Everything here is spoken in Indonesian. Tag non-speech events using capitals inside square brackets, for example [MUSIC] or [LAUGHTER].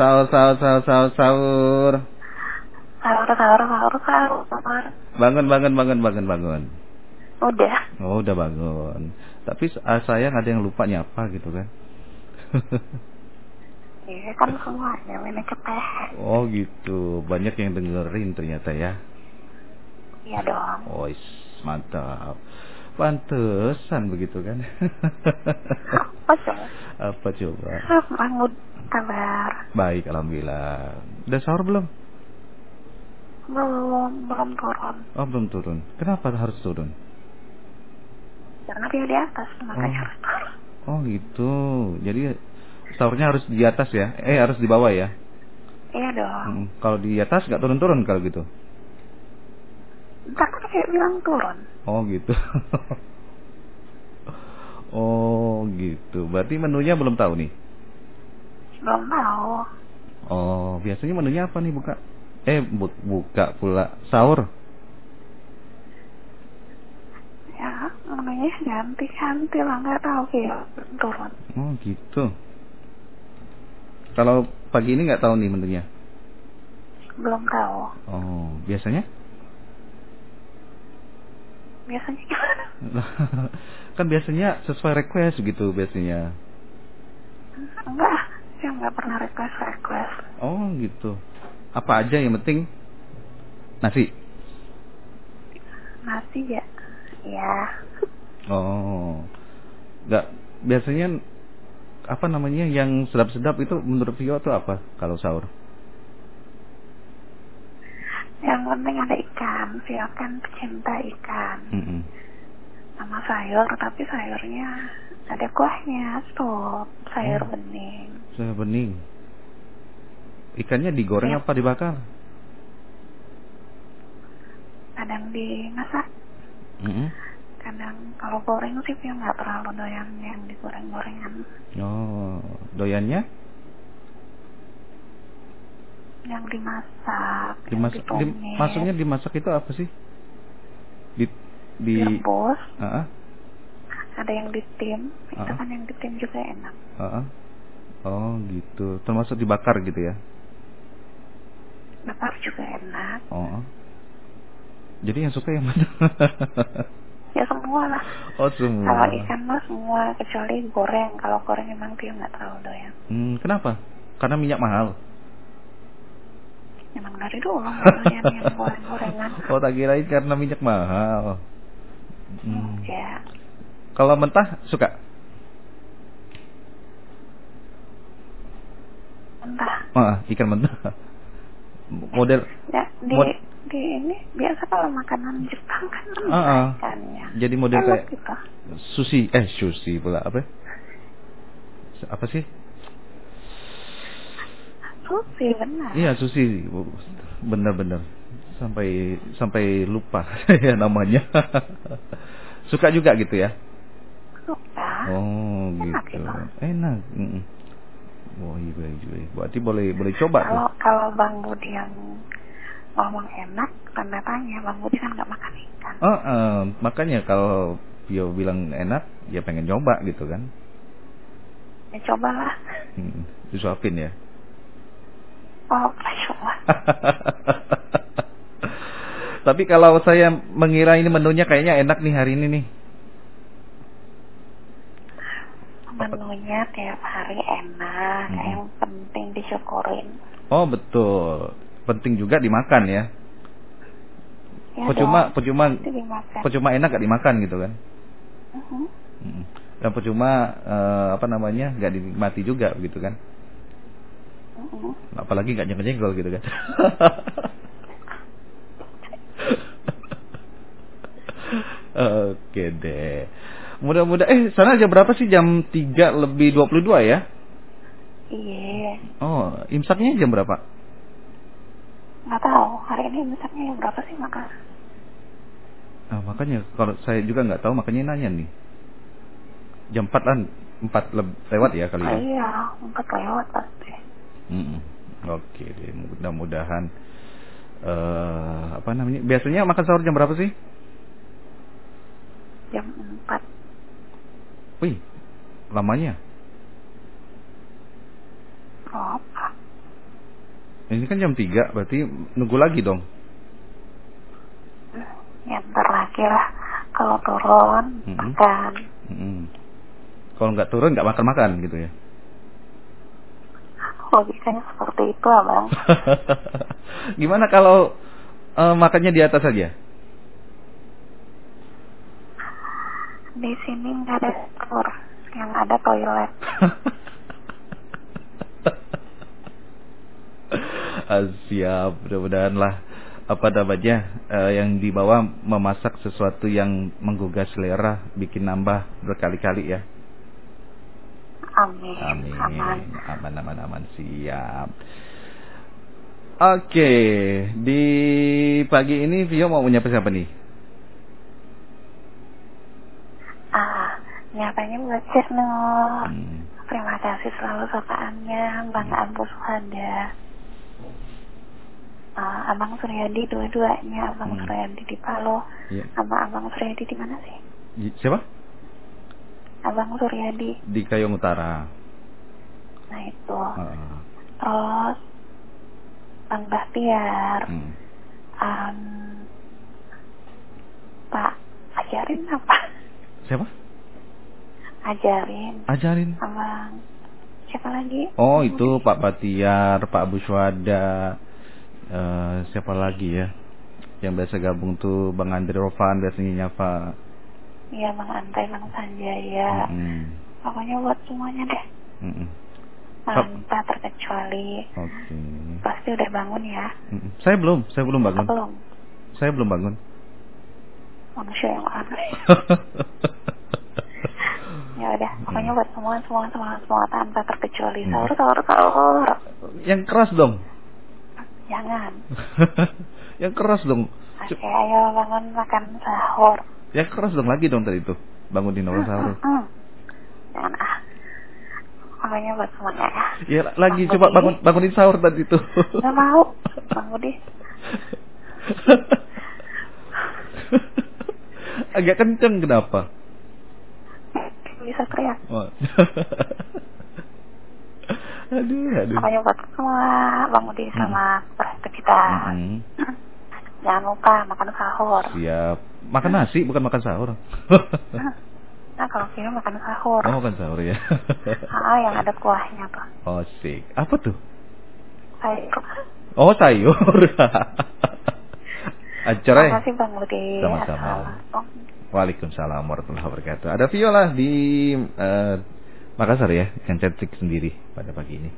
Sahur, sahur, sahur, sahur, sahur. Sahur, sahur, sahur, sahur, sahur. Bangun, bangun, bangun, bangun, bangun. Udah. Oh, udah bangun. Tapi uh, sayang ada yang lupa nyapa gitu kan. [LAUGHS] Iya kan semuanya minum teh. oh gitu. Banyak yang dengerin ternyata ya. Iya dong. Oh, mantap. Pantesan begitu kan. [LAUGHS] Apa coba? Apa coba? Bangun kabar. Baik, alhamdulillah. Udah sahur belum? Belum, belum turun. Oh, belum turun. Kenapa harus turun? Karena dia di atas, makanya Oh. harus turun. Oh, gitu. Jadi sahurnya harus di atas ya? Eh, harus di bawah ya? Iya dong. Mm, Kalau di atas nggak turun-turun kalau gitu? Ntar kan kayak bilang turun. Oh, gitu. [LAUGHS] oh, gitu. Berarti menunya belum tahu nih? Belum tahu. Oh, biasanya menunya apa nih buka? Eh, bu- buka pula sahur. Ya, menunya ganti-ganti lah, nggak tahu kayak turun. Oh, gitu. Kalau pagi ini nggak tahu nih menunya. Belum tahu. Oh, biasanya? Biasanya [LAUGHS] kan biasanya sesuai request gitu biasanya. Enggak, saya nggak pernah request-request. Oh, gitu. Apa aja yang penting nasi. Nasi ya? Ya. Oh. Nggak biasanya apa namanya yang sedap-sedap itu menurut Vio itu apa kalau sahur? Yang penting ada ikan. Vio kan pecinta ikan. Mm-mm. Sama sayur, tapi sayurnya ada kuahnya, sup, sayur Oh. bening. Saya bening. Ikannya digoreng Ya. apa dibakar? Kadang dimasak, Mm-mm. kadang kalau goreng sih Vio nggak terlalu doyan yang digoreng-gorengan. Oh, doyannya Yang dimasak, dimasak. yang Di, maksudnya dimasak itu apa sih? Di di direbus, Ah, ah, ada yang ditim, itu Ah. kan yang ditim juga enak. ah, ah. Oh, gitu. Termasuk dibakar gitu ya? Bakar juga enak. Oh. Jadi yang suka yang mana? [LAUGHS] Ya semua lah. oh, semua. Kalau ikan mah semua kecuali goreng. Kalau goreng emang dia nggak terlalu doyan. Hmm, kenapa? Karena minyak mahal. Emang dari dulu yang goreng-gorengan. [LAUGHS] Oh, tak kirain karena minyak mahal. Hmm. Ya, Kalau mentah suka? Entah. Ah, ikan mentah. Model Ya di Mod- di ini biasa kalau makanan Jepang kan Ah, ah. ikannya. Jadi model Enak kayak gitu. sushi, eh sushi pula apa? Apa sih? Sushi benar. Iya sushi, bener-bener sampai sampai lupa [LAUGHS] ya namanya. Suka juga gitu ya? Suka. Oh Enak gitu, itu. enak. mm. Wah iya iya, iya. Berarti boleh boleh coba tuh. Kalau kalau Bang Budi yang ngomong enak, tanda tanya. Bang Budi kan nggak makan ikan. Oh, eh, makanya kalau Pio bilang enak, ya pengen coba gitu kan? Ya cobalah. Hmm, disuapin ya. Oh, coba. [LAUGHS] Tapi kalau saya mengira ini menunya kayaknya enak nih hari ini nih. Menunya tiap hari enak. Mm-mm. Yang penting disyukurin. Oh betul, penting juga dimakan ya. Ya Percuma, dong, percuma, percuma enak gak dimakan gitu kan? Mm. Dan percuma eh, apa namanya gak dinikmati juga gitu kan? Mhm. Apalagi gak nyenggol gitu kan? [LAUGHS] Oke deh. Mudah-mudahan eh sana jam berapa sih? Jam 3 lebih 22 ya? Iya. Oh, imsaknya jam berapa? Nggak tahu. Hari ini misalnya yang berapa sih makan? Ah, makanya kalau saya juga nggak tahu makanya nanya nih. Jam 4 kan 4 le- lewat ya kali ya. iya, empat lewat pasti. Mm-mm. Oke deh, mudah-mudahan eh apa namanya? Biasanya makan sahur jam berapa sih? Jam empat. Wih, lamanya. Apa? Ini kan jam 3, berarti nunggu lagi dong. Ya ntar lagi lah. Kalau turun, Mm-mm. makan. Mm-mm. Kalau nggak turun nggak makan-makan gitu ya. Logikanya seperti itu abang. [LAUGHS] Gimana kalau eh, makannya di atas saja? Di sini nggak ada dapur. Yang ada toilet. [LAUGHS] Ah, Siap, mudah-mudahan lah apa namanya eh, yang dibawa memasak sesuatu yang menggugah selera, bikin nambah berkali-kali ya. Amin. Amin. Aman. Aman, aman, aman. Siap. Oke, di pagi ini Vio mau menyapa siapa nih? Nyapanya buat Cisnur. Hmm. Terima kasih selalu sapaannya, Bang Abu Suhada. Ah, Abang Suryadi dua-duanya, Abang Hmm. Suryadi di Palo, Iya. sama Abang Suryadi di mana sih? Siapa? Abang Suryadi. Di Kayong Utara. Nah itu. Heeh. Terus Bang Bahtiar, Hmm. um, Pak ajarin apa? Siapa? Ajarin, Ajarin. Abang. Siapa lagi? Oh itu Pak Batiar, Pak Abu Syuhada, eh, siapa lagi ya? Yang biasa gabung tuh Bang Andre Rovan biasanya nyapa. Iya Bang Antai, Bang Sanjaya. Mm-mm. Pokoknya buat semuanya deh. Kap- Tanpa terkecuali. Oke. Pasti udah bangun ya? Saya belum, saya belum bangun. Belum. Saya belum bangun. Manusia yang aneh. [LAUGHS] ya pokoknya buat semua, semua, semua, semua tanpa terkecuali. Hmm. Sahur, sahur, sahur. Yang keras dong. Jangan. [LAUGHS] Yang keras dong. Oke, ayo bangun makan sahur. Yang keras dong lagi dong tadi itu. Bangunin orang sahur. Hmm, hmm. Jangan ah. Pokoknya buat semuanya ya. Ya lagi Bang coba Budi. bangun bangunin sahur tadi itu. Gak mau, Bang Budi. [LAUGHS] Agak kenceng kenapa? Teriak. Oh. [LAUGHS] aduh, aduh. Pokoknya buat semua Bang Budi sama beraktivitas. Mm-mm. Jangan lupa makan sahur. Siap. Makan nasi bukan makan sahur. [LAUGHS] Nah kalau Vino makan sahur. oh, makan sahur ya. [LAUGHS] Ah, yang ada kuahnya tuh. oh, sik. Apa tuh? Sayur. Oh, sayur. Acara ya? Terima kasih Bang Budi. Sama-sama. Waalaikumsalam warahmatullahi wabarakatuh. Ada Viola di eh, Makassar ya, yang cantik sendiri pada pagi ini.